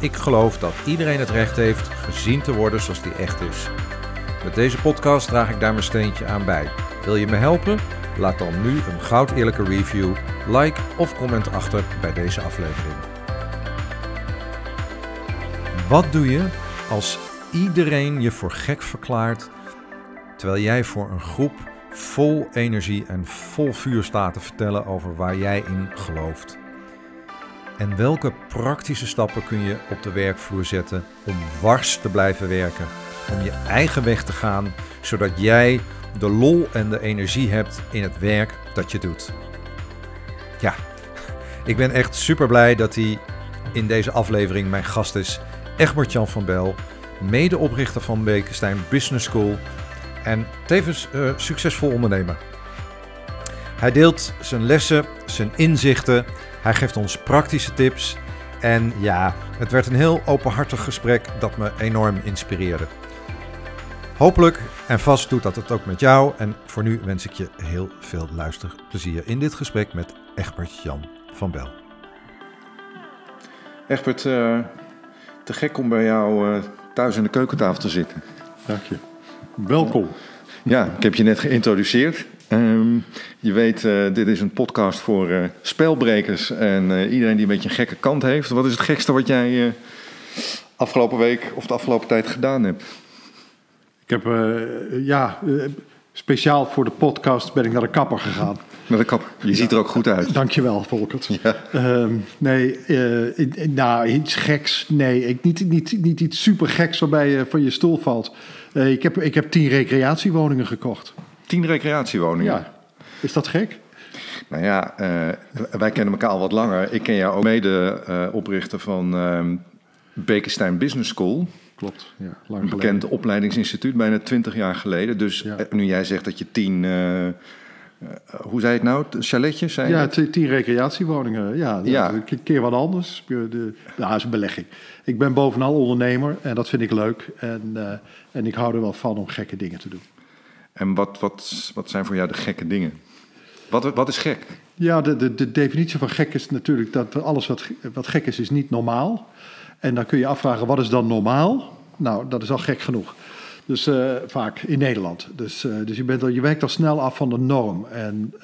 ik geloof dat iedereen het recht heeft gezien te worden zoals die echt is. Met deze podcast draag ik daar mijn steentje aan bij. Wil je me helpen? Laat dan nu een goud eerlijke review, like of comment achter bij deze aflevering. Wat doe je als iedereen je voor gek verklaart, terwijl jij voor een groep vol energie en vol vuur staat te vertellen over waar jij in gelooft? En welke praktische stappen kun je op de werkvloer zetten om wars te blijven werken? Om je eigen weg te gaan, zodat jij de lol en de energie hebt in het werk dat je doet. Ja, ik ben echt super blij dat hij in deze aflevering mijn gast is. Egbert-Jan van Bel, medeoprichter van Bekenstein Business School en tevens uh, succesvol ondernemer. Hij deelt zijn lessen, zijn inzichten hij geeft ons praktische tips. En ja, het werd een heel openhartig gesprek dat me enorm inspireerde. Hopelijk en vast doet dat het ook met jou. En voor nu wens ik je heel veel luisterplezier in dit gesprek met Egbert Jan van Bel. Egbert, uh, te gek om bij jou uh, thuis in de keukentafel te zitten. Dank je. Welkom. Ja, ik heb je net geïntroduceerd. Um, je weet, uh, dit is een podcast voor uh, spelbrekers en uh, iedereen die een beetje een gekke kant heeft. Wat is het gekste wat jij afgelopen week of de afgelopen tijd gedaan hebt? Ik heb, ja, speciaal voor de podcast ben ik naar de kapper gegaan. Naar de kapper? Je ziet er ook goed uit. Dankjewel, Volkert. Ja. Um, nee, nou, iets geks. Nee, ik, niet, niet, niet iets super geks waarbij je van je stoel valt. ik, heb, ik heb tien recreatiewoningen gekocht. Tien recreatiewoningen? Ja. Is dat gek? Nou ja, uh, wij kennen elkaar al wat langer. Ik ken jou ook mede uh, oprichter van uh, Bekenstein Business School. Klopt, ja, lang Een bekend opleidingsinstituut, bijna twintig jaar geleden. Dus ja. nu jij zegt dat je tien... hoe zei het nou? Chaletjes? Zijn ja, tien recreatiewoningen. Ja, ja. een keer wat anders. De, nou, dat is een belegging. Ik ben bovenal ondernemer en dat vind ik leuk. En, en ik hou er wel van om gekke dingen te doen. En wat, wat, wat zijn voor jou de gekke dingen? Wat, wat is gek? Ja, de, de, de definitie van gek is natuurlijk dat alles wat, wat gek is, is niet normaal. En dan kun je afvragen, wat is dan normaal? Nou, dat is al gek genoeg. Dus uh, vaak in Nederland. Dus, uh, dus je, bent al, je werkt al snel af van de norm. En uh,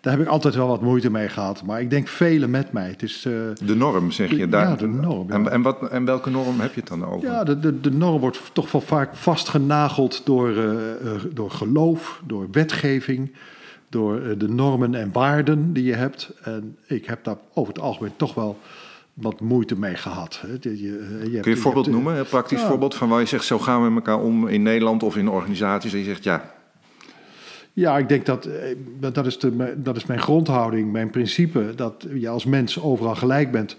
daar heb ik altijd wel wat moeite mee gehad. Maar ik denk velen met mij. Het is, de norm, zeg je? Daar, ja, de norm. En, en, wat, en welke norm heb je het dan over? Ja, de, de, de norm wordt toch wel vaak vastgenageld door, door geloof, door wetgeving... door de normen en waarden die je hebt. En ik heb daar over het algemeen toch wel wat moeite mee gehad. Je, je, Kun je een voorbeeld noemen, een praktisch voorbeeld van waar je zegt: zo gaan we met elkaar om in Nederland of in organisaties? En je zegt ja. Ja, ik denk dat eh, dat is, de, dat is mijn grondhouding, mijn principe, dat je als mens overal gelijk bent.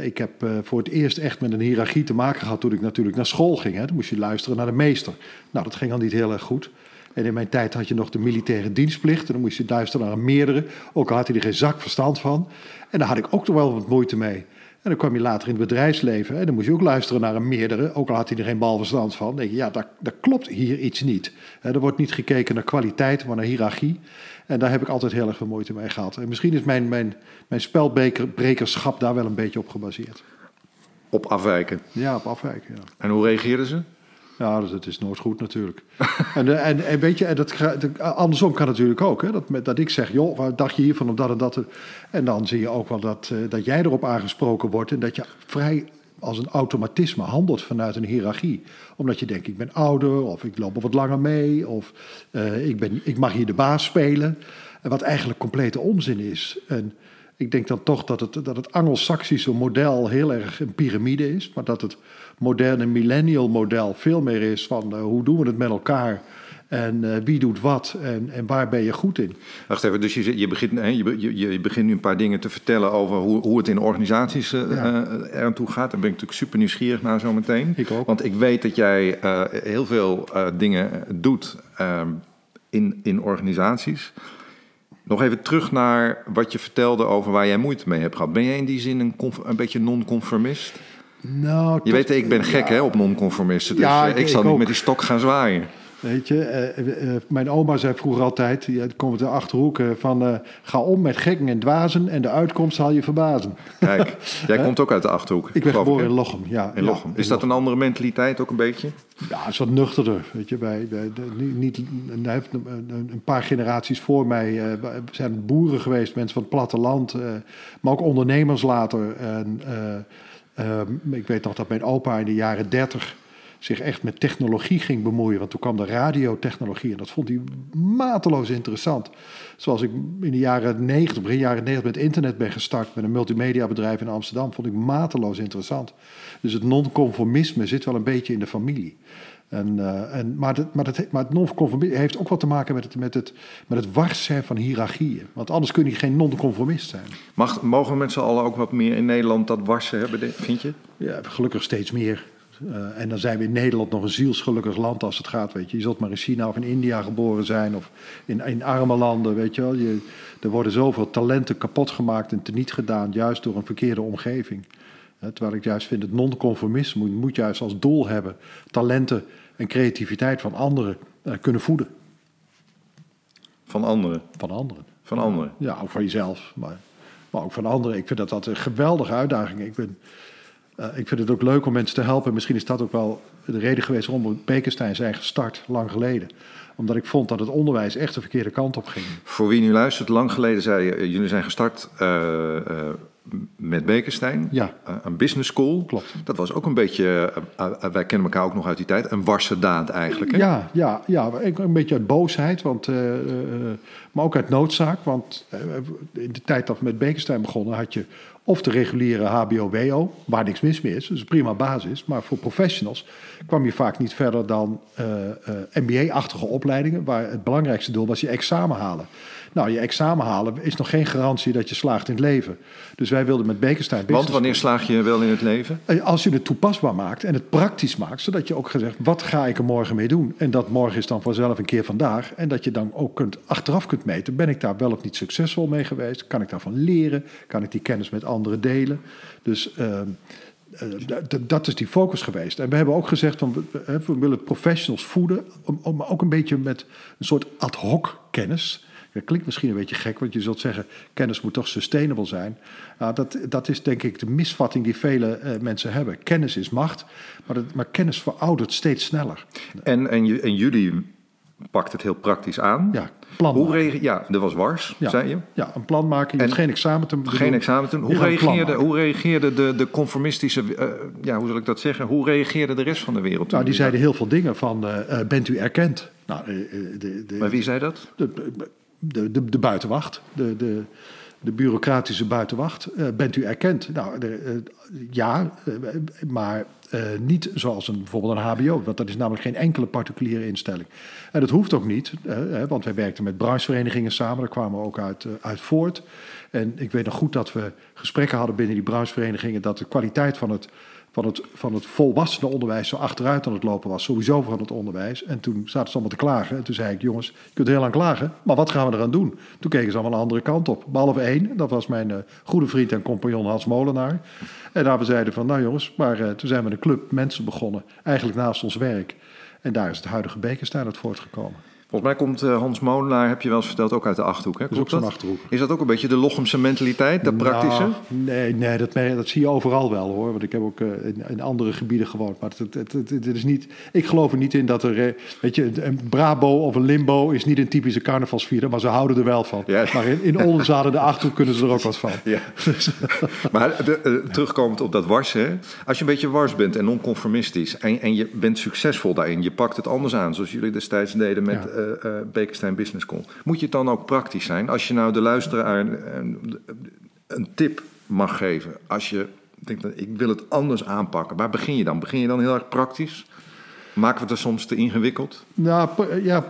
Ik heb voor het eerst echt met een hiërarchie te maken gehad toen ik natuurlijk naar school ging. Hè. Dan moest je luisteren naar de meester. Nou, dat ging al niet heel erg goed. En in mijn tijd had je nog de militaire dienstplicht. En dan moest je luisteren naar een meerdere. Ook al had hij er geen zak verstand van. En daar had ik ook toch wel wat moeite mee. En dan kwam je later in het bedrijfsleven en dan moest je ook luisteren naar een meerdere, ook al had hij er geen balverstand van. Dan denk je, ja, dat, dat klopt hier iets niet. Er wordt niet gekeken naar kwaliteit, maar naar hiërarchie. En daar heb ik altijd heel erg veel moeite mee gehad. En misschien is mijn, mijn, mijn spelbrekerschap daar wel een beetje op gebaseerd. Op afwijken? Ja, op afwijken, ja. En hoe reageerden ze? Ja, dat is nooit goed natuurlijk. en, en, en, weet je, en dat, andersom kan natuurlijk ook. Hè, dat, dat ik zeg, joh, wat dacht je hiervan of dat en dat? En dan zie je ook wel dat, uh, dat jij erop aangesproken wordt... en dat je vrij als een automatisme handelt vanuit een hiërarchie. Omdat je denkt, ik ben ouder, of ik loop er wat langer mee... of ik, ben, ik mag hier de baas spelen. En wat eigenlijk complete onzin is. En ik denk dan toch dat het, dat het Anglo-Saxische model heel erg een piramide is... maar dat het moderne millennial model veel meer is van uh, hoe doen we het met elkaar En eh, wie doet wat en, en waar ben je goed in? Wacht even, dus je, je, begint, hè, je, je, je begint nu een paar dingen te vertellen over hoe, hoe het in organisaties uh, Ja. uh, eraan toe gaat. Daar ben ik natuurlijk super nieuwsgierig naar zo meteen. Ik ook. Want ik weet dat jij eh, heel veel eh, dingen doet ehm, in, in organisaties. Nog even terug naar wat je vertelde over waar jij moeite mee hebt gehad. Ben jij in die zin een, een beetje non-conformist? Nou, Je weet, ik ben gek ja, hè, op non-conformisten. Dus Ja, eh, ik- ik, zal ik niet ook. met die stok gaan zwaaien. Weet je, eh, eh, mijn oma zei vroeger altijd, die komt uit de Achterhoek, van ga om met gekken en dwazen en de uitkomst zal je verbazen. Kijk, jij komt ook uit de Achterhoek. Ik ben geboren in Lochem, ja. In Lochem. in Is dat Lochem. een andere mentaliteit ook een beetje? Ja, het is wat nuchterder. Weet je, bij, bij de, niet, een, paar generaties voor mij zijn boeren geweest, mensen van het platteland, maar ook ondernemers later. En, ik weet nog dat mijn opa in de jaren dertig zich echt met technologie ging bemoeien. Want toen kwam de radiotechnologie en dat vond hij mateloos interessant. Zoals ik in de jaren 90, begin jaren 90 met internet ben gestart met een multimediabedrijf in Amsterdam, vond ik mateloos interessant. Dus het non-conformisme zit wel een beetje in de familie. En, eh, en, maar, dat, maar, dat, maar het non-conformisme heeft ook wat te maken met het, met, het, met het wars zijn van hiërarchieën. Want anders kun je geen non-conformist zijn. Mag, mogen we met z'n allen ook wat meer in Nederland dat warsen hebben, vind je? Ja, gelukkig steeds meer. Eh, en dan zijn we in Nederland nog een zielsgelukkig land als het gaat. Weet je. je zult maar in China of in India geboren zijn of in, in arme landen. Weet je wel. Je, er worden zoveel talenten kapot gemaakt en teniet gedaan, juist door een verkeerde omgeving. Terwijl ik juist vind, het non-conformisme moet, moet juist als doel hebben talenten en creativiteit van anderen eh, kunnen voeden. Van anderen. Van anderen. Van anderen. Ja, ook van jezelf, maar, maar ook van anderen. Ik vind dat dat een geweldige uitdaging. Ik, ben, eh, ik vind het ook leuk om mensen te helpen. Misschien is dat ook wel de reden geweest waarom we Bekenstein zijn gestart, lang geleden. Omdat ik vond dat het onderwijs echt de verkeerde kant op ging. Voor wie nu luistert, lang geleden zei je, eh, jullie zijn gestart met Bekenstein. Ja. Eh, een business school. Klopt. Dat was ook een beetje, eh, eh, wij kennen elkaar ook nog uit die tijd, een warse daad eigenlijk. Hè? Ja, ja, ja, een beetje uit boosheid, want, maar ook uit noodzaak. Want in de tijd dat we met Bekenstein begonnen, had je of de reguliere HBO-WO, waar niks mis mee is, dus prima basis. Maar voor professionals kwam je vaak niet verder dan MBA-achtige opleidingen, waar het belangrijkste doel was je examen halen. Nou, je examen halen is nog geen garantie dat je slaagt in het leven. Dus wij wilden met Bekenstein... Want wanneer slaag je wel in het leven? eh, Als je het toepasbaar maakt en het praktisch maakt, zodat je ook gezegd, wat ga ik er morgen mee doen? En dat morgen is dan vanzelf een keer vandaag. En dat je dan ook kunt, achteraf kunt meten, ben ik daar wel of niet succesvol mee geweest? Kan ik daarvan leren? Kan ik die kennis met anderen delen? Dus ehm, eh, dat is die focus geweest. En we hebben ook gezegd, van, we, willen professionals voeden, maar ook een beetje met een soort ad hoc kennis. Dat klinkt misschien een beetje gek, want je zult zeggen, kennis moet toch sustainable zijn. Nou, dat, dat is denk ik de misvatting die vele eh, mensen hebben. Kennis is macht, maar, dat, maar kennis veroudert steeds sneller. En, en, jullie pakt het heel praktisch aan. Ja, plan Hoe maken. reage- ja, dat was wars, Ja. zei je. Ja, een plan maken. Je En geen examen te doen. Geen examen doen. Hoe reageerde, hoe reageerde de, de conformistische, eh, ja, hoe zal ik dat zeggen? Hoe reageerde de rest van de wereld? Nou, die zeiden heel veel dingen van, eh, bent u erkend? Nou, de, de, Maar wie zei dat? de, de, de, de buitenwacht, de, de, de bureaucratische buitenwacht. Eh, bent u erkend? Nou, eh, ja, eh, maar niet zoals een, bijvoorbeeld een HBO, want dat is namelijk geen enkele particuliere instelling. En dat hoeft ook niet, want wij werkten met brancheverenigingen samen, daar kwamen we ook uit, uit voort. En ik weet nog goed dat we gesprekken hadden binnen die brancheverenigingen dat de kwaliteit van het van het, van het volwassenen onderwijs zo achteruit aan het lopen was. Sowieso van het onderwijs. En toen zaten ze allemaal te klagen. En toen zei ik, jongens, je kunt heel lang klagen. Maar wat gaan we eraan doen? Toen keken ze allemaal een andere kant op. Behalve één. Dat was mijn eh, goede vriend en compagnon Hans Molenaar. En daar we zeiden van, nou jongens. Maar eh, toen zijn we een club mensen begonnen. Eigenlijk naast ons werk. En daar is het huidige Bekenstein uit voortgekomen. Volgens mij komt eh, Hans Molenaar, heb je wel eens verteld, ook uit de Achterhoek. Hè? Dat is ook Klopt zo'n dat? Achterhoek. Is dat ook een beetje de Lochemse mentaliteit, praktische? Nou, nee, nee dat, dat zie je overal wel hoor. Want ik heb ook eh, in, in andere gebieden gewoond. Maar het, het, het, het is niet, ik geloof er niet in dat er. eh, Weet je, een Brabo of een Limbo is niet een typische carnavalsvierder. Maar ze houden er wel van. Ja. Maar in, in Oldenzaal de Achterhoek kunnen ze er ook wat van. Ja. maar de, terugkomend op dat warsen. Als je een beetje wars bent en non-conformistisch en, en je bent succesvol daarin, je pakt het anders aan, zoals jullie destijds deden met Ja. Eh eh, Bekenstein Business School. Moet je het dan ook praktisch zijn? Als je nou de luisteraar een, een tip mag geven, als je denkt, dat ik wil het anders aanpakken, waar begin je dan? Begin je dan heel erg praktisch? Maken we het er soms te ingewikkeld? Nou, ja,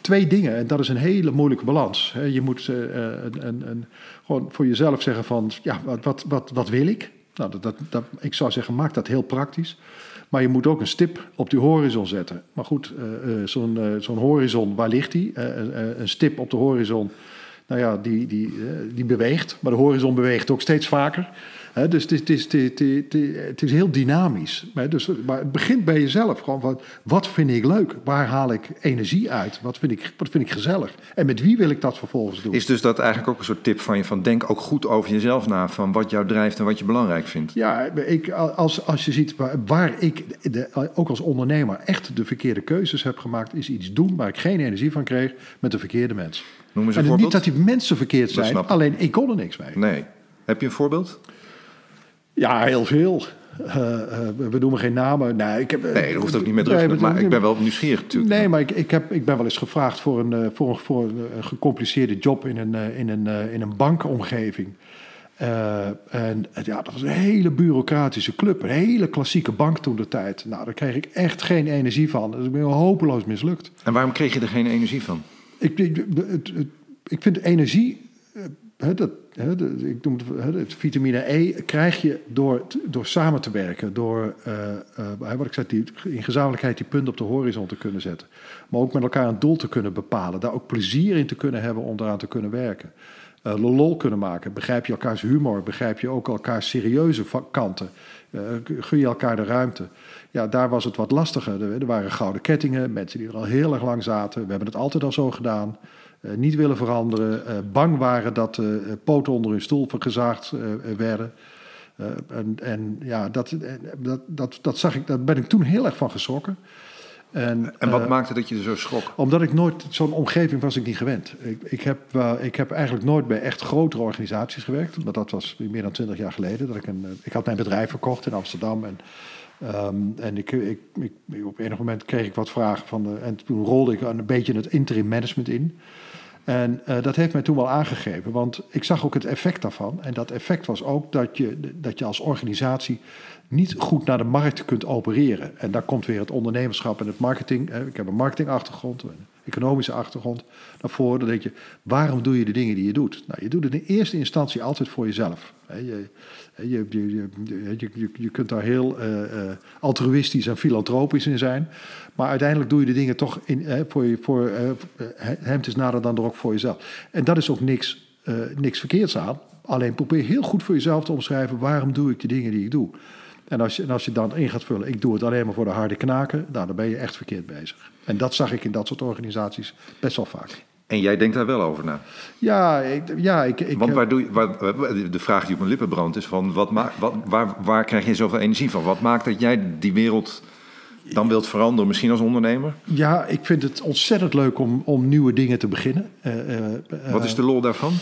twee dingen. En dat is een hele moeilijke balans. Je moet eh, een, een, een- gewoon voor jezelf zeggen van... ja, wat, wat, wat, wat wil ik? Nou, dat, dat, ik zou zeggen, maak dat heel praktisch. Maar je moet ook een stip op die horizon zetten. Maar goed, eh, eh, zo'n eh, zo'n horizon, waar ligt die? Een stip op de horizon, nou ja, die, die, die beweegt. Maar de horizon beweegt ook steeds vaker. Dus het is, het, is, het, is, het is- het is heel dynamisch. Dus, maar het begint bij jezelf. Gewoon van, wat vind ik leuk? Waar haal ik energie uit? Wat vind, ik, wat vind ik gezellig? En met wie wil ik dat vervolgens doen? Is dus dat eigenlijk ook een soort tip van je van denk ook goed over jezelf na van wat jou drijft en wat je belangrijk vindt. Ja, ik, als, als je ziet waar, waar ik de, ook als ondernemer echt de verkeerde keuzes heb gemaakt, is iets doen waar ik geen energie van kreeg met de verkeerde mens. Noem eens een En voorbeeld. niet dat die mensen verkeerd zijn, alleen ik kon er niks mee. Nee. Heb je een voorbeeld? Ja, heel veel. Eh, eh, we noemen geen namen. Nee, ik heb, Nee, dat hoeft ook niet met Nee, rust. maar- maar ik ben wel nieuwsgierig natuurlijk. Nee, maar ik, ik, heb, ik ben wel eens gevraagd voor een, eh, voor een, voor een, eh, gecompliceerde job in een, eh, in een, eh, in een bankomgeving. Eh, en eh, ja, dat was een hele bureaucratische club. Een hele klassieke bank toen de tijd. Nou, daar kreeg ik echt geen energie van. Dus ik ben hopeloos mislukt. En waarom kreeg je er geen energie van? Ik, ik, ik vind energie, eh, hè, dat, ik noem het, het vitamine E krijg je door, door samen te werken. Door, eh, eh, wat ik zei, die, in gezamenlijkheid die punten op de horizon te kunnen zetten. Maar ook met elkaar een doel te kunnen bepalen. Daar ook plezier in te kunnen hebben om eraan te kunnen werken. Eh, lol kunnen maken. Begrijp je elkaars humor? Begrijp je ook elkaars serieuze kanten? Gun je elkaar de ruimte? Ja, daar was het wat lastiger. Er, er waren gouden kettingen, mensen die er al heel erg lang zaten. We hebben het altijd al zo gedaan. Eh, niet willen veranderen. eh, bang waren dat eh, eh, poten onder hun stoel gezaagd eh, werden. En, en ja, dat, dat, dat, dat zag ik, daar ben ik toen heel erg van geschrokken. En, En wat maakte dat je er zo schrok? omdat ik nooit, zo'n omgeving was ik niet gewend. Ik, ik, heb, ik heb eigenlijk nooit bij echt grotere organisaties gewerkt. Maar dat was meer dan twintig jaar geleden. Dat ik, een, ik had mijn bedrijf verkocht in Amsterdam. En, ehm, en ik, ik, ik, op enig moment kreeg ik wat vragen van... De, en toen rolde ik een beetje het interim management in. En eh, dat heeft mij toen wel aangegeven, want ik zag ook het effect daarvan. En dat effect was ook dat je, dat je als organisatie niet goed naar de markt kunt opereren. En daar komt weer het ondernemerschap en het marketing. Ik heb een marketingachtergrond, een economische achtergrond naar voren. Dan denk je, waarom doe je de dingen die je doet? Nou, je doet het in eerste instantie altijd voor jezelf. Hè. Je, je, je, je, je, je, je kunt daar heel eh, eh, altruïstisch en filantropisch in zijn. Maar uiteindelijk doe je de dingen toch in, hè, voor, je, voor eh, eh, hem is nader dan er ook voor jezelf. En dat is ook niks, eh, niks verkeerds aan. Alleen probeer heel goed voor jezelf te omschrijven... waarom doe ik de dingen die ik doe? En als je, en als je dan in gaat vullen, ik doe het alleen maar voor de harde knaken... Nou, dan ben je echt verkeerd bezig. En dat zag ik in dat soort organisaties best wel vaak. En jij denkt daar wel over na. Ja, ik, ja, ik, ik Want waar doe je, waar, de vraag die op mijn lippen brandt is van wat maakt, wat, waar, waar krijg je zoveel energie van? Wat maakt dat jij die wereld dan wilt veranderen, misschien als ondernemer? Ja, ik vind het ontzettend leuk om, om nieuwe dingen te beginnen. Eh, eh, Wat is de lol daarvan?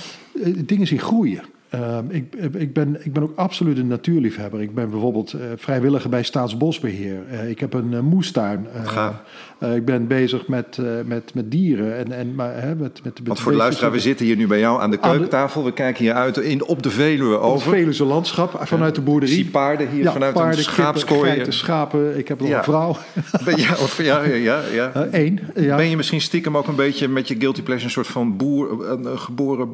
eh, dingen zien groeien. Eh, ik, ik, ben, ik ben ook absoluut een natuurliefhebber. Ik ben bijvoorbeeld eh, vrijwilliger bij Staatsbosbeheer. Eh, ik heb een eh, moestuin. Eh, eh, ik ben bezig met, eh, met, met dieren. En, en, maar, hè, met, met, Want voor de luisteraar, we zitten hier nu bij jou aan de de- keukentafel. We kijken hier uit in, op de Veluwe het over. Veluwe landschap vanuit de boerderie. Zie paarden hier ja, vanuit paarden, een schaapskooi. geiten, schapen. Ik heb nog Ja. een vrouw. Ben, ja, of, ja, ja, ja. Eén. ja. Ben je misschien stiekem ook een beetje met je guilty pleasure een soort van boer, een, geboren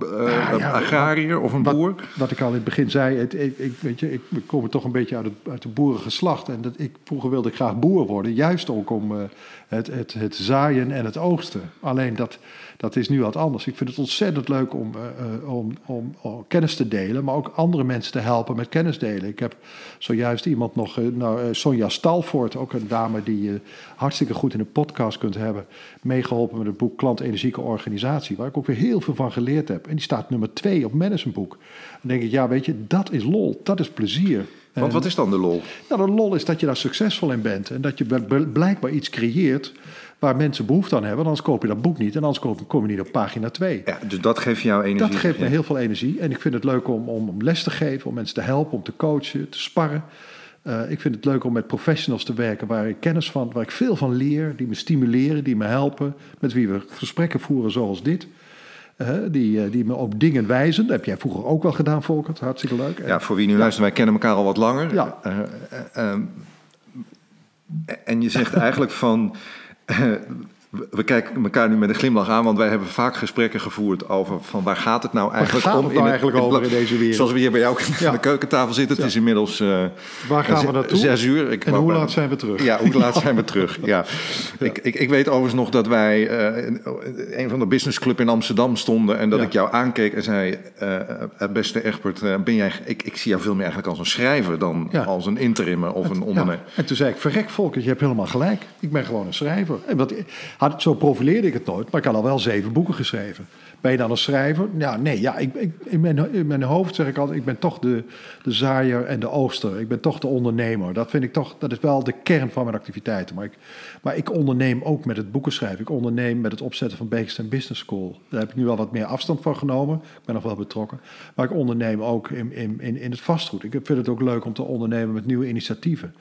eh, agrariër of een wat, boer? Wat ik al in het begin zei, het, ik, ik, weet je, ik kom toch een beetje uit het, uit het boerengeslacht. En dat, ik, vroeger wilde ik graag boer worden, juist ook om eh, het, het, zaaien en het oogsten. Alleen dat, dat is nu wat anders. Ik vind het ontzettend leuk om, eh, eh, om, om, om kennis te delen, maar ook andere mensen te helpen met kennis delen. Ik heb zojuist iemand nog, eh, nou, Sonja Stalvoort, ook een dame die je hartstikke goed in een podcast kunt hebben, meegeholpen met het boek Klant Energieke Organisatie, waar ik ook weer heel veel van geleerd heb. En die staat nummer twee op managementboek. Dan denk ik, ja, weet je, dat is lol, dat is plezier. Want wat is dan de lol? nou, de lol is dat je daar succesvol in bent. En dat je bl- bl- blijkbaar iets creëert waar mensen behoefte aan hebben. Anders koop je dat boek niet. En anders kom je niet op pagina 2. Ja, dus dat geeft jou energie. Dat geeft me heel veel energie. En ik vind het leuk om, om, om les te geven, om mensen te helpen, om te coachen, te sparren. Eh, ik vind het leuk om met professionals te werken waar ik kennis van, waar ik veel van leer, die me stimuleren, die me helpen, met wie we gesprekken voeren zoals dit. Die, eh, die me op dingen wijzen. Dat heb jij vroeger ook wel gedaan, Volkert. Hartstikke leuk. Ja, voor wie nu luistert, wij kennen elkaar al wat langer. Ja. Eh, eh, eh, En je zegt eigenlijk van. We kijken elkaar nu met een glimlach aan, want wij hebben vaak gesprekken gevoerd over van waar gaat het nou eigenlijk gaat om het nou eigenlijk over in deze wereld? Zoals we hier bij jou aan de keukentafel zitten. Het is inmiddels uh, waar gaan we naartoe? Zes uur. Ik en hoe laat zijn we terug? Ja, hoe laat zijn we terug? Ja. Ik, ik, ik, weet overigens nog dat wij uh, in een van de businessclub in Amsterdam stonden en dat ik jou aankeek en zei: uh, het beste Egbert, ben jij? Ik, ik zie jou veel meer eigenlijk als een schrijver dan als een interimmer of een ondernemer. En toen zei ik, verrek Volkert, je hebt helemaal gelijk. Ik ben gewoon een schrijver. En wat, had, zo profileerde ik het nooit, maar ik had al wel zeven boeken geschreven. Ben je dan een schrijver? Ja, nee, ja, ik, ik, in, mijn, mijn hoofd zeg ik altijd, ik ben toch de, de zaaier en de oogster. Ik ben toch de ondernemer. Dat vind ik toch, dat is wel de kern van mijn activiteiten. Maar ik, maar ik onderneem ook met het boeken schrijven. Ik onderneem met het opzetten van Beekstein Business School. Daar heb ik nu wel wat meer afstand van genomen. Ik ben nog wel betrokken. Maar ik onderneem ook in, in, in het vastgoed. Ik vind het ook leuk om te ondernemen met nieuwe initiatieven.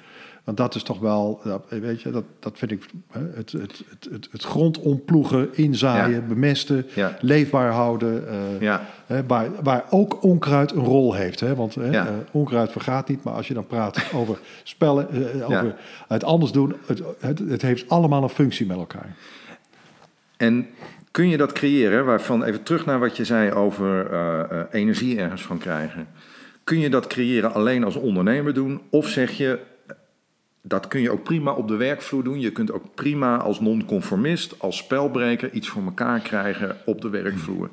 Want dat is toch wel, weet je, dat, dat vind ik het, het, het, het, het grond omploegen, inzaaien, Ja. bemesten, Ja. leefbaar houden. eh, Ja. hè, waar, waar ook onkruid een rol heeft. Hè? Want hè, eh, onkruid vergaat niet, maar als je dan praat over spellen, eh, over het anders doen, het, het, het heeft allemaal een functie met elkaar. En kun je dat creëren, waarvan even terug naar wat je zei over energie ergens van krijgen. Kun je dat creëren alleen als ondernemer doen? Of zeg je, dat kun je ook prima op de werkvloer doen. Je kunt ook prima als non-conformist, als spelbreker iets voor elkaar krijgen op de werkvloer.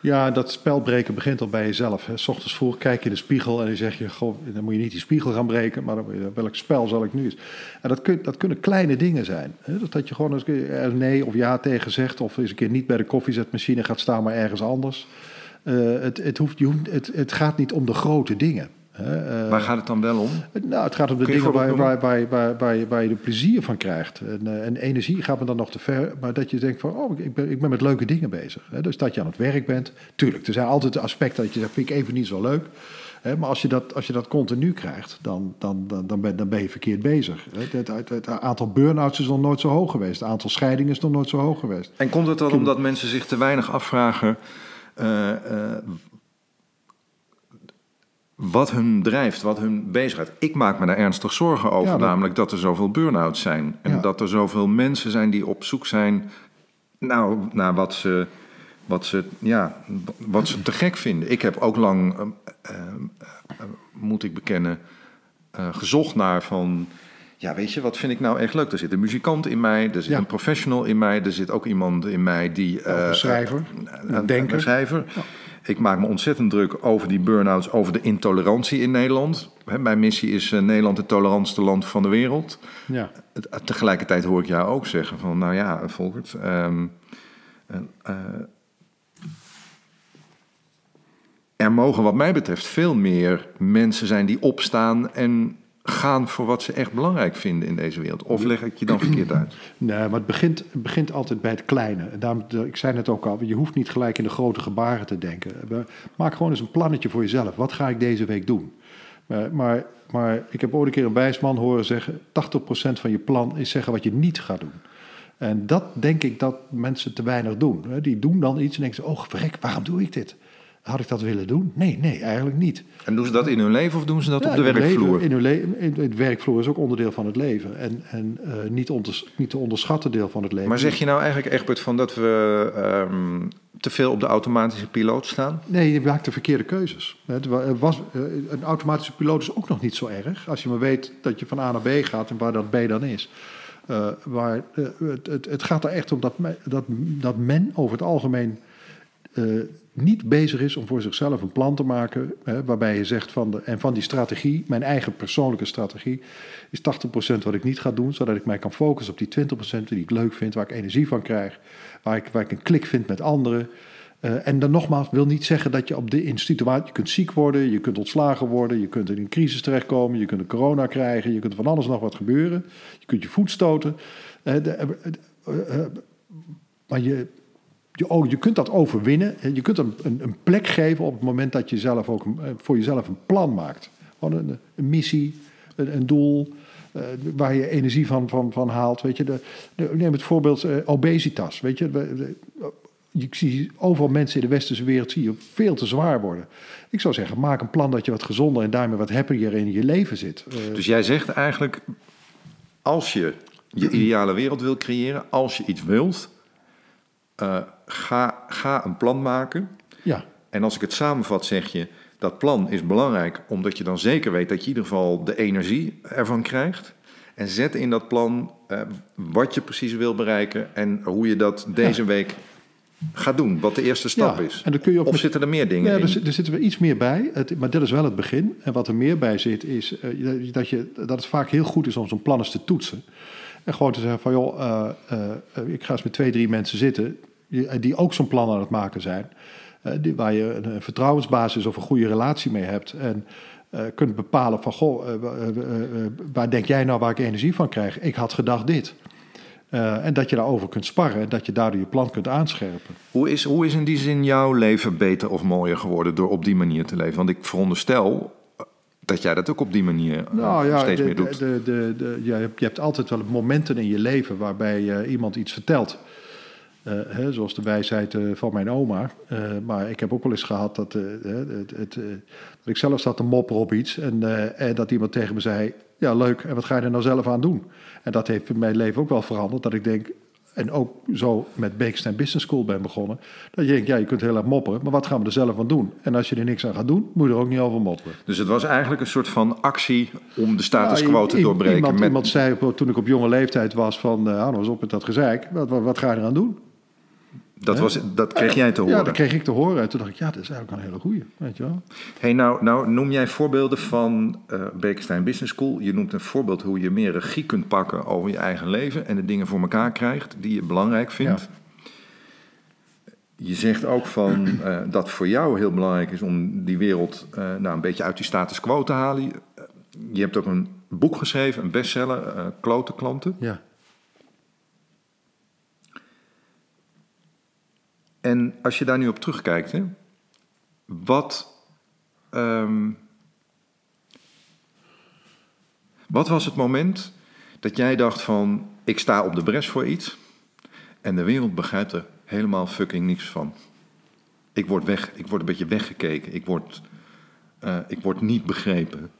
Ja, dat spelbreken begint al bij jezelf. Hè. 's ochtends vroeg kijk je in de spiegel en dan zeg je... Goh, dan moet je niet die spiegel gaan breken, maar welk spel zal ik nu eens... En dat, dat kunnen kleine dingen zijn. Hè. Dat, dat je gewoon eens nee of ja tegen zegt... of eens een keer niet bij de koffiezetmachine gaat staan, maar ergens anders. Eh, het, het, hoeft, je hoeft, het, het gaat niet om de grote dingen. Hè. Eh, Waar gaat het dan wel om? nou, het gaat om de dingen waar, waar, waar, waar, waar, je, er plezier van krijgt. En, eh, en energie gaat me dan nog te ver. Maar dat je denkt van, oh, ik ben, ik ben met leuke dingen bezig. Hè? Dus dat je aan het werk bent. Tuurlijk, er zijn altijd aspecten dat je zegt, vind ik even niet zo leuk. Maar als je, dat, als je dat continu krijgt, dan, dan, dan, dan, ben, dan ben je verkeerd bezig. Het, het, het aantal burn-outs is nog nooit zo hoog geweest. Het aantal scheidingen is nog nooit zo hoog geweest. En komt het dan omdat mensen zich te weinig afvragen eh, wat hun drijft, wat hun bezighoudt? Ik maak me daar ernstig zorgen over, Ja, dat- namelijk dat er zoveel burn-outs zijn. En Ja. dat er zoveel mensen zijn die op zoek zijn nou, naar wat ze, wat, ze, ja, wat ze te gek vinden. Ik heb ook lang, eh, eh, eh, moet ik bekennen, gezocht naar van... Ja, weet je, wat vind ik nou echt leuk? Er zit een muzikant in mij, er zit Ja. een professional in mij... er zit ook iemand in mij die... Een schrijver, een, een denker. een schrijver. Ik maak me ontzettend druk over die burn-outs, over de intolerantie in Nederland. Mijn missie is eh, Nederland het tolerantste land van de wereld. Ja. Het- Tegelijkertijd hoor ik jou ook zeggen van, nou ja, Volkert... ehm, eh, eh, er mogen wat mij betreft veel meer mensen zijn die opstaan en gaan voor wat ze echt belangrijk vinden in deze wereld. Of leg ik je dan verkeerd uit? Nee, maar het begint, het begint altijd bij het kleine. En daarom, ik zei net ook al, je hoeft niet gelijk in de grote gebaren te denken. Maak gewoon eens een plannetje voor jezelf. Wat ga ik deze week doen? Maar, maar, maar ik heb ooit een keer een wijsman horen zeggen... 80% van je plan is zeggen wat je niet gaat doen. En dat denk ik dat mensen te weinig doen. Die doen dan iets en denken ze... oh, verrek, waarom doe ik dit? Had ik dat willen doen? Nee, nee, eigenlijk niet. En doen ze dat in hun leven of doen ze dat Ja, op de in werkvloer? Leven, in hun leven, in, het werkvloer is ook onderdeel van het leven. En, en eh, niet, onders, niet te onderschatten deel van het leven. Maar zeg je nou eigenlijk, Egbert, van dat we ehm, te veel op de automatische piloot staan? Nee, je maakt de verkeerde keuzes. Het wa- was, eh, een automatische piloot is ook nog niet zo erg. Als je maar weet dat je van A naar B gaat en waar dat B dan is. Eh, maar het, het, het gaat er echt om dat, dat, dat men over het algemeen eh, niet bezig is om voor zichzelf een plan te maken. Hè, waarbij je zegt van, de, en van die strategie, mijn eigen persoonlijke strategie, is 80% wat ik niet ga doen. Zodat ik mij kan focussen op die 20% die ik leuk vind, waar ik energie van krijg. Waar ik, waar ik een klik vind met anderen. Eh, en dan nogmaals, wil niet zeggen dat je op de situatie... Je kunt ziek worden, je kunt ontslagen worden... je kunt in een crisis terechtkomen, je kunt een corona krijgen... je kunt van alles nog wat gebeuren. Je kunt je voet stoten. Eh, de- maar je, je, oh, je kunt dat overwinnen. En Je kunt een, een, een plek geven op het moment dat je zelf ook eh, voor jezelf een plan maakt. Een, missie, een, doel... eh, waar je energie van, van, van haalt. Weet je, de, neem het voorbeeld eh, obesitas. Weet je, je zie overal mensen in de westerse wereld zie je veel te zwaar worden. Ik zou zeggen, maak een plan dat je wat gezonder en daarmee wat happier in je leven zit. Dus jij zegt eigenlijk, als je je ideale wereld wil creëren, als je iets wilt, eh, ga, ga een plan maken. Ja, En als ik het samenvat, zeg je dat plan is belangrijk omdat je dan zeker weet dat je in ieder geval de energie ervan krijgt. En zet in dat plan eh, wat je precies wil bereiken en hoe je dat deze week gaat doen. Wat de eerste stap Ja, is. en dan kun je ook of met- zitten er meer dingen Ja, in? er, er zitten we iets meer bij, het, maar dit is wel het begin. En wat er meer bij zit, is eh, dat, je, dat het vaak heel goed is om zo'n plan eens te toetsen. En gewoon te zeggen van, joh, ik ga eens met twee, drie mensen zitten... die, die ook zo'n plan aan het maken zijn. eh, die, waar je een, een vertrouwensbasis of een goede relatie mee hebt. En eh, kunt bepalen van, goh, eh, wa- eh, eh, eh, waar denk jij nou waar ik energie van krijg? Ik had gedacht dit. Eh, en dat je daarover kunt sparren en dat je daardoor je plan kunt aanscherpen. Hoe is, hoe is in die zin jouw leven beter of mooier geworden door op die manier te leven? Want ik veronderstel eh, dat jij dat ook op die manier eh, Nou ja, steeds de- meer doet. De, de, de, ja, je hebt- je altijd wel momenten in je leven waarbij eh, iemand iets vertelt. Eh, hè, zoals de wijsheid eh, van mijn oma. Eh, maar ik heb ook wel eens gehad dat, het, het, dat ik zelf zat te mopperen op iets. En, en dat iemand tegen me zei: Ja, leuk, en wat ga je er nou zelf aan doen? En dat heeft in mijn leven ook wel veranderd. Dat ik denk. En ook zo met Beekstein Business School ben begonnen. Dat je denkt, ja, je kunt heel erg mopperen, maar wat gaan we er zelf aan doen? En als je er niks aan gaat doen, moet je er ook niet over mopperen. Dus het was eigenlijk een soort van actie om de status Ja, quo te doorbreken. Iemand, met, iemand zei toen ik op jonge leeftijd was van, uh, nou eens op met dat gezeik. Wat, wat, wat ga je eraan doen? Dat, was, dat kreeg jij te horen. Ja, dat kreeg ik te horen. En toen dacht ik, ja, dat is eigenlijk een hele goeie. Weet je wel? Hey, nou, nou noem jij voorbeelden van eh Bekenstein Business School. Je noemt een voorbeeld hoe je meer regie kunt pakken over je eigen leven en de dingen voor elkaar krijgt die je belangrijk vindt. Je zegt ook van eh, dat voor jou heel belangrijk is om die wereld eh, nou, een beetje uit die status quo te halen. Je, hebt ook een boek geschreven, een bestseller, Klote Klanten. Ja. En als je daar nu op terugkijkt, hè, wat, ehm, wat was het moment dat jij dacht van, ik sta op de bres voor iets en de wereld begrijpt er helemaal fucking niks van. Ik word, weg, ik word een beetje weggekeken, ik word, eh, ik word niet begrepen.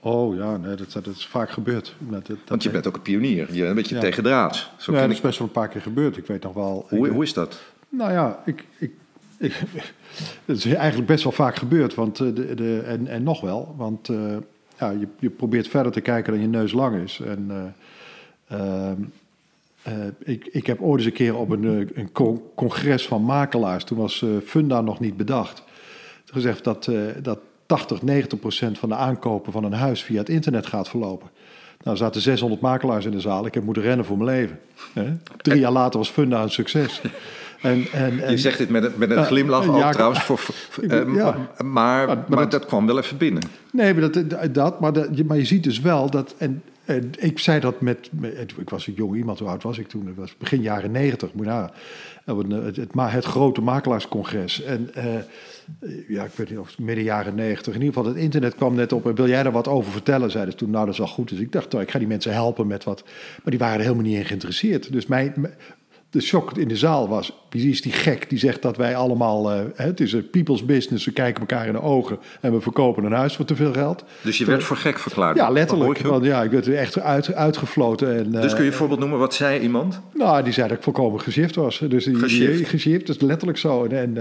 Oh ja, nee, dat, dat is vaak gebeurd. Dat, dat, Want je bent ook een pionier, je bent een beetje Ja. tegendraads. Zo ja, dat is best wel een paar keer gebeurd. Ik weet nog wel. Hoe, ik- hoe is dat? Nou ja, ik, ik, ik, het is eigenlijk best wel vaak gebeurd. Want, eh, de, de, en, en nog wel. Want eh, ja, je, je probeert verder te kijken dan je neus lang is. En, eh, ik, ik heb ooit eens een keer op een, een con- congres van makelaars... toen was Funda nog niet bedacht... gezegd dat, eh, dat 80, 90 procent van de aankopen van een huis... via het internet gaat verlopen. Nou, er zaten 600 makelaars in de zaal. Ik heb moeten rennen voor mijn leven. Hè? Drie jaar later was Funda een succes. En, en, en, Je zegt dit met een, met een Eh, glimlach ook ja, trouwens. Voor, eh, ja. maar, maar, maar maar dat- dat kwam wel even binnen. Nee, maar, dat, dat, maar, dat, je- maar je ziet dus wel dat. En, en ik zei dat met, met- Ik was een jong iemand, hoe oud was ik toen? Het was begin jaren negentig, Het, het, grote makelaarscongres. En eh, ja, ik weet niet of het midden jaren negentig. In ieder geval, het internet kwam net op. En wil jij daar wat over vertellen? Zeiden ze toen. Nou, dat is wel goed. Dus ik dacht, nou, ik ga die mensen helpen met wat. Maar die waren er helemaal niet in geïnteresseerd. Dus mijn. De shock in de zaal was, wie is die gek die zegt dat wij allemaal, eh, het is een people's business, we kijken elkaar in de ogen en we verkopen een huis voor te veel geld. Dus je werd voor gek verklaard. Ja, letterlijk. Want ja, ik werd er echt uit, uitgefloten. En, Dus eh, kun je een voorbeeld noemen? Wat zei iemand? nou, die zei dat ik volkomen geshift was. Dus die, geshift, dat is letterlijk zo. En, en,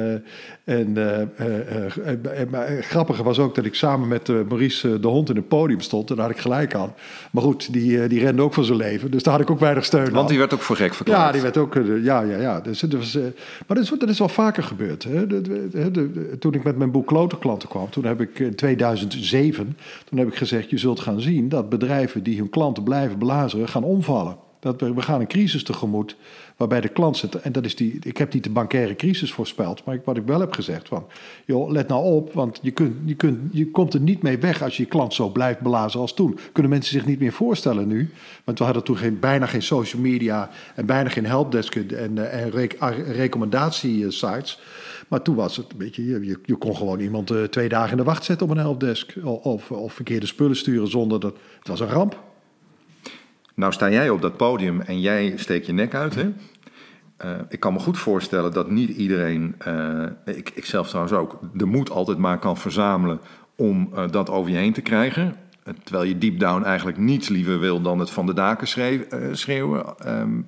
eh, en eh, eh, eh, eh, het grappige was ook dat ik samen met eh, Maurice eh, de hond in het podium stond. En daar had ik gelijk aan. Maar goed, die, eh, die rende ook van zijn leven. Dus daar had ik ook weinig steun aan. Want die werd ook voor gek verklaard. Ja, die werd ook. Ja, ja, ja. Dus, eh, maar dat is, dat is wel vaker gebeurd. Hè. De- toen ik met mijn boek Klotenklanten kwam, toen heb ik in 2007, toen heb ik gezegd: je zult gaan zien dat bedrijven die hun klanten blijven belazeren, gaan omvallen. Dat we, gaan een crisis tegemoet waarbij de klant zit. En dat is die. Ik heb niet de bankaire crisis voorspeld, maar wat ik wel heb gezegd van, joh, let nou op, want je, kunt, je, kunt, je komt er niet mee weg als je je klant zo blijft belazen als toen. Kunnen mensen zich niet meer voorstellen nu? Want we hadden toen geen, bijna geen social media en bijna geen helpdesk en, eh, en ar- recommendatiesites. Maar toen was het een beetje, je, je, kon gewoon iemand eh, twee dagen in de wacht zetten op een helpdesk. Of, of verkeerde spullen sturen zonder dat. Het was een ramp. Nou sta jij op dat podium en jij steekt je nek uit, hè? Eh, ik kan me goed voorstellen dat niet iedereen, eh, ik, ik zelf trouwens ook, de moed altijd maar kan verzamelen om eh, dat over je heen te krijgen. terwijl je deep down eigenlijk niets liever wil dan het van de daken schreeuw- schreeuwen. Ehm,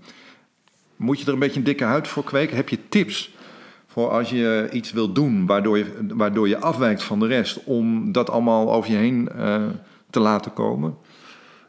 moet je er een beetje een dikke huid voor kweken? Heb je tips voor als je iets wil doen waardoor je, waardoor je afwijkt van de rest, om dat allemaal over je heen te laten komen?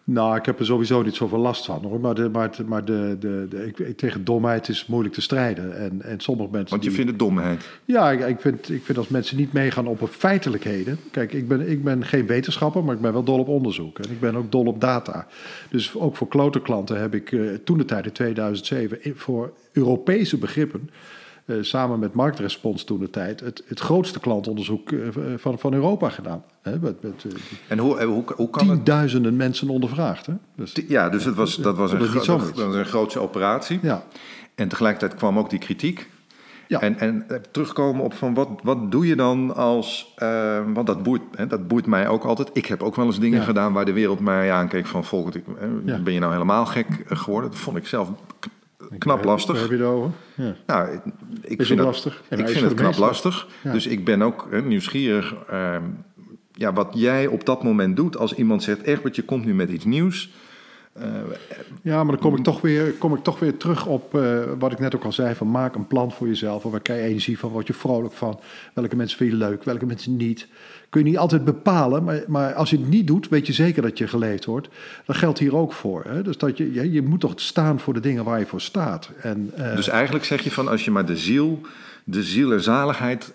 Nou, ik heb er sowieso niet zoveel last van hoor. Maar, de, maar, maar de, de, de- ik, tegen domheid is moeilijk te strijden. En, en sommige mensen. Want je die- vindt het domheid. Ja, ik, ik, vind, ik vind als mensen niet meegaan op feitelijkheden. Kijk, ik ben, ik ben geen wetenschapper, maar ik ben wel dol op onderzoek. En ik ben ook dol op data. Dus ook voor klote klanten heb ik eh, toen de tijd in 2007 i- voor Europese begrippen. Eh, samen met Marktrespons toen de tijd het, het grootste klantonderzoek eh, van, van Europa gedaan. Hè, met met eh, En hoe, hoe, hoe kan het? tienduizenden mensen ondervraagd. Hè? Dus, Ja, dus het was, dat, was een, Dat gro- een grootse operatie. ja. En tegelijkertijd kwam ook die kritiek. Ja. En, en terugkomen op van wat, wat doe je dan als... want dat boeit, hè, dat boeit mij ook altijd. Ik heb ook wel eens dingen Ja. gedaan waar de wereld mij aankeek van... Ja. ben je nou helemaal gek geworden? Dat vond ik zelf k- knap Waar lastig. heb je het over? Ja. Nou, ik- ik het vind dat, lastig? Ik vind het knap lastig. Ja. Dus ik ben ook eh, nieuwsgierig... ehm, ja, wat jij op dat moment doet als iemand zegt... Egbert, je komt nu met iets nieuws... Eh, Ja, maar dan kom ik toch weer, kom ik toch weer terug op eh, wat ik net ook al zei: van maak een plan voor jezelf. Waar krijg je energie van? Word je vrolijk van? Welke mensen vind je leuk? Welke mensen niet? Kun je niet altijd bepalen, maar, maar als je het niet doet, weet je zeker dat je geleefd wordt. Dat geldt hier ook voor. Hè? Dus dat je, je, moet toch staan voor de dingen waar je voor staat. En, eh, Dus eigenlijk zeg je van als je maar de ziel, de ziel en zaligheid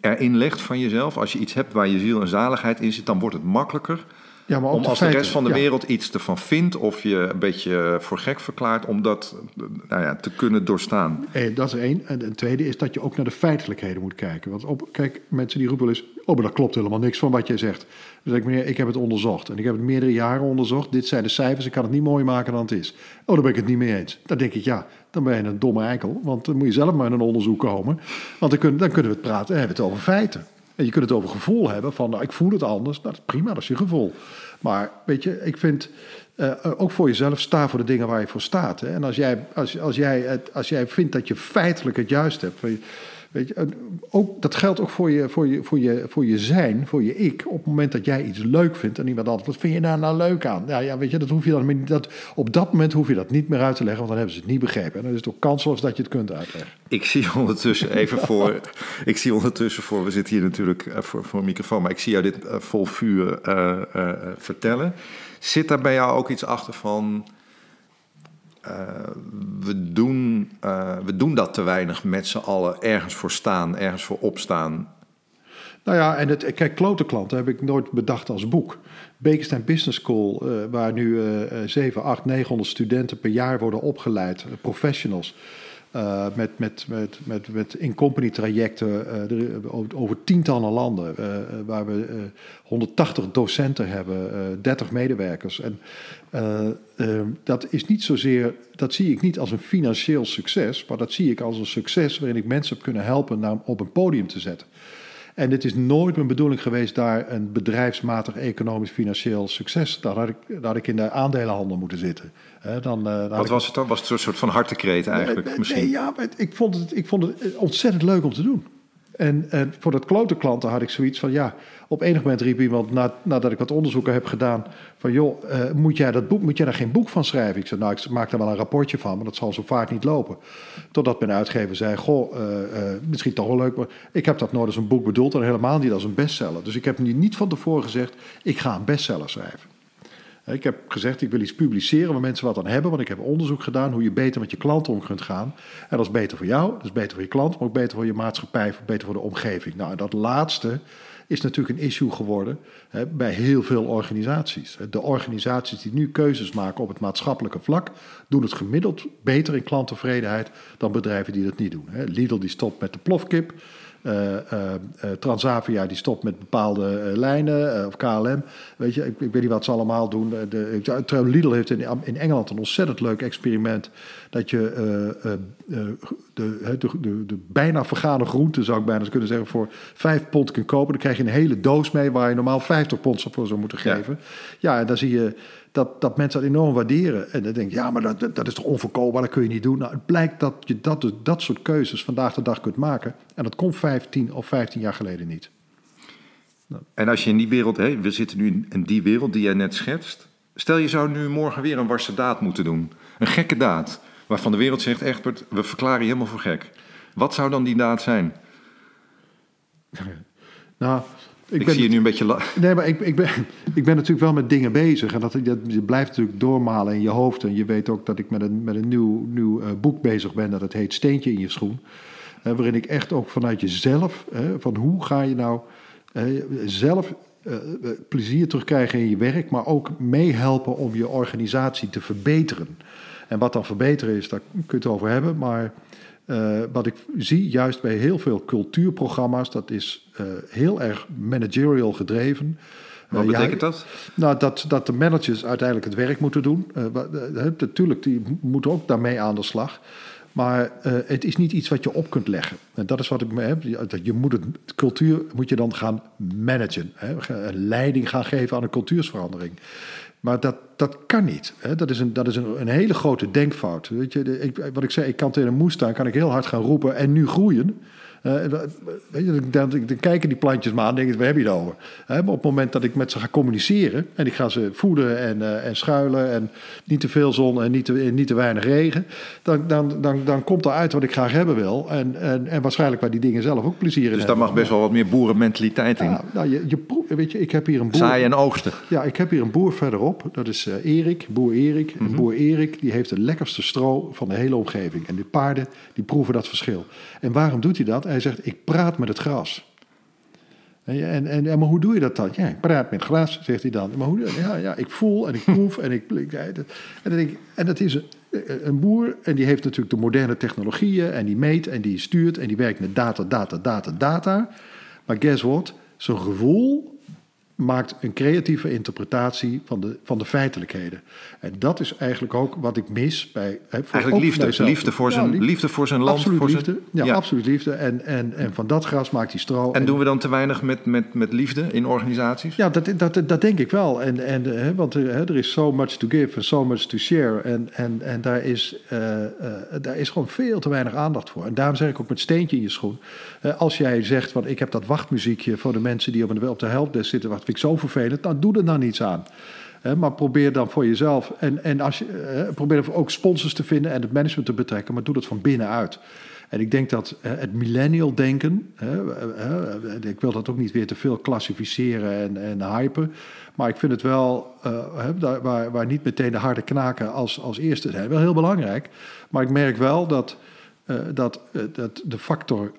erin legt van jezelf, als je iets hebt waar je ziel en zaligheid in zit, dan wordt het makkelijker ja, maar om als de feiten- rest van de ja. wereld iets ervan vindt of je een beetje voor gek verklaart om dat nou ja, te kunnen doorstaan. Eh, dat is één. En een tweede is dat je ook naar de feitelijkheden moet kijken. Want op, kijk, mensen die roepen wel eens... oh, maar dat klopt helemaal niks van wat jij zegt. Dan zeg ik, meneer, ik heb het onderzocht. En ik heb het meerdere jaren onderzocht. Dit zijn de cijfers, ik kan het niet mooier maken dan het is. Oh, daar ben ik het niet mee eens. Dan denk ik, ja, dan ben je een domme eikel. Want dan moet je zelf maar in een onderzoek komen. Want dan kunnen, dan kunnen we het praten, dan hebben we het over feiten. En je kunt het over gevoel hebben van, nou, ik voel het anders. Nou, dat is prima, dat is je gevoel. Maar weet je, ik vind, eh, ook voor jezelf, sta voor de dingen waar je voor staat. Hè? En als jij, als, als, jij het, als jij vindt dat je feitelijk het juist hebt... Weet je, ook, dat geldt ook voor je, voor, je, voor, je, voor je zijn, voor je ik. Op het moment dat jij iets leuk vindt en iemand anders, wat vind je daar nou leuk aan? Ja, ja weet je, dat hoef je dan dat, op dat moment hoef je dat niet meer uit te leggen, want dan hebben ze het niet begrepen. En dan is het ook kansloos dat je het kunt uitleggen. Ik zie ondertussen even voor, ik zie ondertussen voor, we zitten hier natuurlijk eh, voor, voor een microfoon, maar ik zie jou dit eh, vol vuur eh, vertellen. Zit daar bij jou ook iets achter van, we, doen, eh, we doen dat te weinig met z'n allen, ergens voor staan, ergens voor opstaan. Nou ja, en het, kijk, klote klanten heb ik nooit bedacht als boek. Bekenstein Business School, eh, waar nu eh, 7, 8, 900 studenten per jaar worden opgeleid, eh, professionals. met, met, met, met, met in-company trajecten over, tientallen landen. waar we eh, 180 docenten hebben, eh 30 medewerkers. En eh, eh, dat is niet zozeer, dat zie ik niet als een financieel succes, maar dat zie ik als een succes waarin ik mensen heb kunnen helpen naar, op een podium te zetten. En het is nooit mijn bedoeling geweest daar een bedrijfsmatig economisch financieel succes. Daar had ik, daar had ik in de aandelenhandel moeten zitten. Dan, eh, Wat was het dan? Was het een soort van hartekreet eigenlijk Nee, misschien? Nee, ja, maar ik vond, het, ik vond het ontzettend leuk om te doen. En, en voor dat klote klanten had ik zoiets van, ja, op enig moment riep iemand, na, nadat ik wat onderzoeken heb gedaan, van joh, eh, moet, jij dat boek, moet jij daar geen boek van schrijven? Ik zei, nou, ik maak daar wel een rapportje van, maar dat zal zo vaak niet lopen. Totdat mijn uitgever zei, goh, eh, eh, misschien toch wel leuk, maar ik heb dat nooit als een boek bedoeld en helemaal niet als een bestseller. Dus ik heb nu niet van tevoren gezegd, ik ga een bestseller schrijven. Ik heb gezegd, ik wil iets publiceren waar mensen wat aan hebben. Want ik heb onderzoek gedaan hoe je beter met je klanten om kunt gaan. En dat is beter voor jou, dat is beter voor je klant, maar ook beter voor je maatschappij, beter voor de omgeving. Nou, dat laatste is natuurlijk een issue geworden hè, bij heel veel organisaties. De organisaties die nu keuzes maken op het maatschappelijke vlak, doen het gemiddeld beter in klanttevredenheid dan bedrijven die dat niet doen. Lidl die stopt met de plofkip. Eh, eh, eh, Transavia die stopt met bepaalde lijnen, of KLM. Weet je, ik, ik weet niet wat ze allemaal doen. De, Lidl heeft in, in Engeland een ontzettend leuk experiment. Dat je de, de, de, de bijna vergane groenten, zou ik bijna kunnen zeggen, voor vijf pond kunt kopen. Dan krijg je een hele doos mee waar je normaal 50 pond voor zou moeten Ja. geven. Ja, en dan zie je dat, dat mensen dat enorm waarderen. En dan denk je, ja, maar dat, dat- is toch onverkoopbaar, dat kun je niet doen. Nou, het blijkt dat je dat, dat soort keuzes vandaag de dag kunt maken. En dat kon 15 of 15 jaar geleden niet. En als je in die wereld, hè, we zitten nu in die wereld die jij net schetst. Stel je zou nu morgen weer een warse daad moeten doen. Een gekke daad. Waarvan de wereld zegt, Egbert, we verklaren je helemaal voor gek. Wat zou dan die daad zijn? Nou, ik, ik zie je nu een beetje... Nee, maar ik, ik, ben, ik ben natuurlijk wel met dingen bezig. En dat, dat, je blijft natuurlijk doormalen in je hoofd. En je weet ook dat ik met een, met een nieuw, nieuw uh, boek bezig ben. Dat het heet Steentje in je schoen. Uh, waarin ik echt ook vanuit jezelf... Uh, van hoe ga je nou zelf plezier terugkrijgen in je werk... maar ook meehelpen om je organisatie te verbeteren. En wat dan verbeteren is, daar kun je het over hebben. Maar uh, wat ik zie juist bij heel veel cultuurprogramma's, dat is uh, heel erg managerial gedreven. Wat betekent ja, dat? Nou, dat, dat de managers uiteindelijk het werk moeten doen. Natuurlijk, die moeten ook daarmee aan de slag. Maar het is niet iets wat je op kunt leggen. En dat is wat ik me heb. Je moet het, cultuur moet je dan gaan managen. Hè? Een leiding gaan geven aan een cultuursverandering. Maar dat, dat kan niet. Hè? Dat is, een, dat is een, een hele grote denkfout. Weet je, ik, wat ik zei, ik kan tegen een moestuin kan ik heel hard gaan roepen en nu groeien. Uh, weet je, dan, kijken die plantjes maar aan en denk ik, waar heb je het over? Maar op het moment dat ik met ze ga communiceren... en ik ga ze voeden en, uh, en schuilen... en niet te veel zon en niet te, niet te weinig regen... Dan, dan, dan, dan komt er uit wat ik graag hebben wil. En, en, en waarschijnlijk waar die dingen zelf ook plezier in Dus hebben. daar mag best wel wat meer boerenmentaliteit in. Ja, nou, je, je, weet je, ik heb hier een boer... Zaaien en oogsten. Ja, ik heb hier een boer verderop. Dat is uh, Erik, boer Erik. Mm -hmm. Boer Erik die heeft het lekkerste stro van de hele omgeving. En de paarden die proeven dat verschil. En waarom doet hij dat? Hij zegt, ik praat met het gras. En, en, en, maar hoe doe je dat dan? Ja, ik praat met gras, zegt hij dan. Maar hoe, ja, ja, ik voel en ik proef en ik... En, dan denk en dat is een, een boer en die heeft natuurlijk de moderne technologieën... en die meet en die stuurt en die werkt met data, data, data, data. Maar guess what? Zijn gevoel maakt een creatieve interpretatie van de, van de feitelijkheden. En dat is eigenlijk ook wat ik mis bij... Hè, voor eigenlijk liefde, liefde, voor zijn, ja, liefde, liefde voor zijn land. Absoluut voor liefde, zijn, ja, ja, absoluut liefde. En, en, en van dat gras maakt hij stro. En, en doen we dan te weinig met, met, met liefde in organisaties? Ja, dat, dat, dat denk ik wel. En, en, hè, want hè, er is so much to give and so much to share. En, en, en daar, is, uh, uh, daar is gewoon veel te weinig aandacht voor. En daarom zeg ik ook met steentje in je schoen. Uh, als jij zegt, van, ik heb dat wachtmuziekje voor de mensen die op de, op de helpdesk zitten... vind ik zo vervelend dan doe er dan niets aan. Maar probeer dan voor jezelf. En, en als je, uh, probeer ook sponsors te vinden en het management te betrekken, maar doe dat van binnenuit. En ik denk dat uh, het millennial denken, uh, ik wil dat ook niet weer te veel klassificeren en, en hypen. Maar ik vind het wel, waar, waar niet meteen de harde knaken als, als eerste zijn, wel heel belangrijk. Maar ik merk wel dat, dat, dat de factor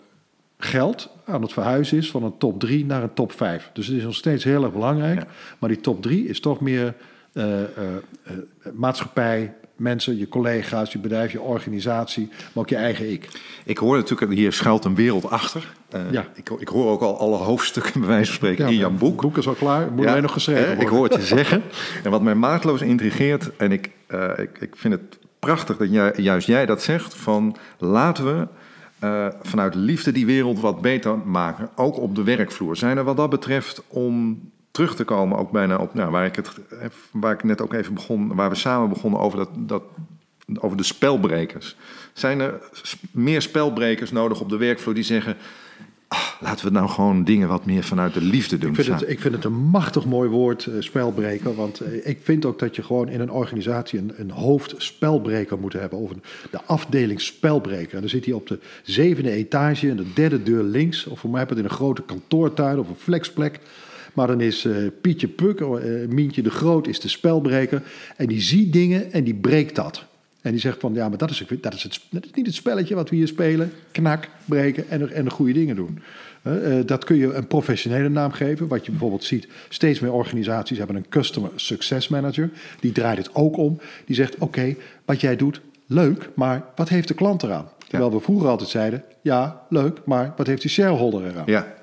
geld aan het verhuizen is van een top 3 naar een top 5. Dus het is nog steeds heel erg belangrijk. Ja. Maar die top 3 is toch meer uh, uh, uh, maatschappij, mensen, je collega's, je bedrijf, je organisatie, maar ook je eigen ik. Ik hoor natuurlijk, hier schuilt een wereld achter. ja. ik, ik hoor ook al alle hoofdstukken bij wijze van spreken ja, in jouw boek. Het boek is al klaar, moet ja, nog geschreven worden. Ik hoor het je zeggen. En wat mij maatloos intrigeert, en ik, ik, ik vind het prachtig dat jij, juist jij dat zegt, van laten we uh, vanuit liefde die wereld wat beter maken, ook op de werkvloer. Zijn er wat dat betreft om terug te komen, ook bijna op nou, waar, ik het, waar ik net ook even begon, waar we samen begonnen over, dat, dat, over de spelbrekers. Zijn er meer spelbrekers nodig op de werkvloer die zeggen. Ah, laten we nou gewoon dingen wat meer vanuit de liefde doen. Ik vind, het, ik vind het een machtig mooi woord, uh, spelbreker. Want uh, ik vind ook dat je gewoon in een organisatie een, een hoofdspelbreker moet hebben. Of een, de afdeling spelbreker. En dan zit hij op de zevende etage en de derde deur links. Of voor mij heb het in een grote kantoortuin of een flexplek. Maar dan is uh, Pietje Puk, Mientje de Groot is de spelbreker. En die ziet dingen en die breekt dat. En die zegt van, ja, maar dat is, dat is, het, dat is niet het spelletje wat we hier spelen. Knak, breken en, en de goede dingen doen. Uh, dat kun je een professionele naam geven. Wat je bijvoorbeeld ziet, steeds meer organisaties hebben een Customer Success Manager. Die draait het ook om. Die zegt, oké, okay, wat jij doet, leuk, maar wat heeft de klant eraan? Terwijl ja. we vroeger altijd zeiden, ja, leuk, maar wat heeft die shareholder eraan? Ja.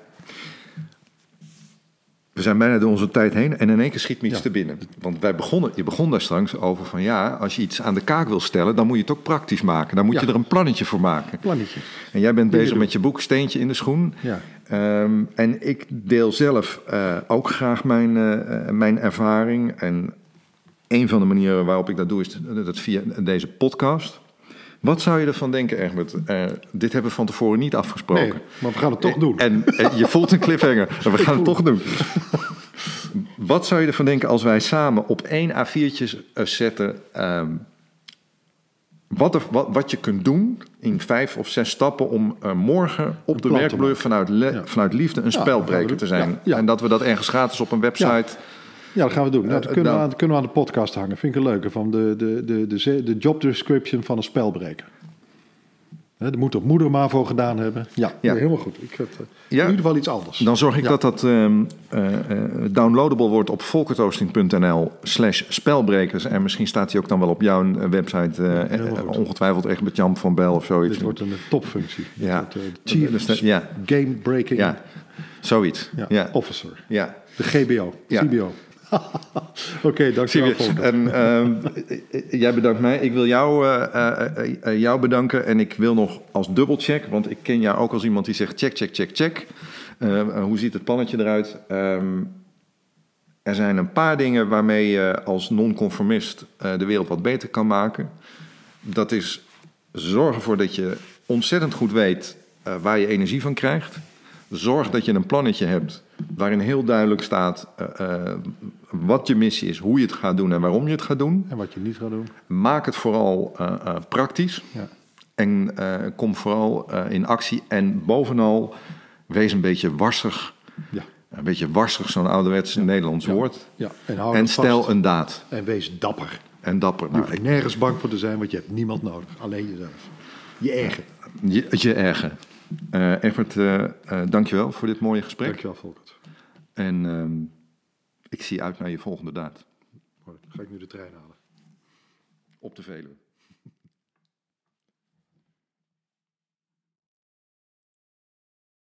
We zijn bijna door onze tijd heen en in één keer schiet me iets ja. te binnen. Want wij begonnen, je begon daar straks over van ja, als je iets aan de kaak wil stellen, dan moet je het ook praktisch maken. Dan moet ja. je er een plannetje voor maken. Plannetje. En jij bent bezig met je boek Steentje in de schoen. Ja. Um, en ik deel zelf uh, ook graag mijn, uh, mijn ervaring. En een van de manieren waarop ik dat doe is dat via deze podcast. Wat zou je ervan denken, Egbert? Eh, dit hebben we van tevoren niet afgesproken. Nee, maar we gaan het toch doen. En, en je voelt een cliffhanger. En we gaan het toch doen. Wat zou je ervan denken als wij samen op één A4'tje zetten... ehm, wat, er, wat, wat je kunt doen in vijf of zes stappen om eh, morgen op de werkvloer vanuit, le- Ja. vanuit liefde een Ja, spelbreker te zijn. Ja. En dat we dat ergens gratis op een website... Ja, dat gaan we doen. Nou, dat, Eh, kunnen we nou. aan, dat kunnen we aan de podcast hangen. Vind ik een leuke. Van de, de, de, de, de job description van een spelbreker. Er moet op moeder maar voor gedaan hebben. Ja, Ja. nee, helemaal goed. Ik het, eh, Ja. In ieder geval iets anders. Dan zorg ik Ja. dat dat eh, downloadable wordt op volkertoasting.nl slash spelbrekers. En misschien staat hij ook dan wel op jouw website. ongetwijfeld echt met Jan van Bel of zoiets. Dit wordt een topfunctie. Ja. Chief dat- ja. Game Breaking Ja, zoiets. ja, Ja, Officer. ja. De GBO. Ja. CBO. Oké, dankjewel. En ehm, eh, jij bedankt mij. Ik wil jou, eh, eh, jou bedanken. En ik wil nog als dubbelcheck, want ik ken jou ook als iemand die zegt check, check, check, check. Hoe ziet het plannetje eruit? Ehm, er zijn een paar dingen waarmee je als non-conformist de wereld wat beter kan maken. Dat is zorg ervoor dat je ontzettend goed weet waar je energie van krijgt. Zorg dat je een plannetje hebt waarin heel duidelijk staat eh, eh, wat je missie is, hoe je het gaat doen en waarom je het gaat doen. En wat je niet gaat doen. Maak het vooral eh, praktisch Ja. en kom vooral in actie. En bovenal, wees een beetje warsig. Ja. Een beetje warsig, zo'n ouderwets Nederlands woord. Ja. En, hou En het stel vast. een daad. En wees dapper. En dapper. Je Nou, hoeft nergens bang voor te zijn, want je hebt niemand nodig. Alleen jezelf. Je eigen. je, je erger. Evert, eh eh, dankjewel voor dit mooie gesprek. Dankjewel, Volkert. En ehm, ik zie uit naar je volgende daad Mooi. Ga ik nu de trein halen. op de Veluwe.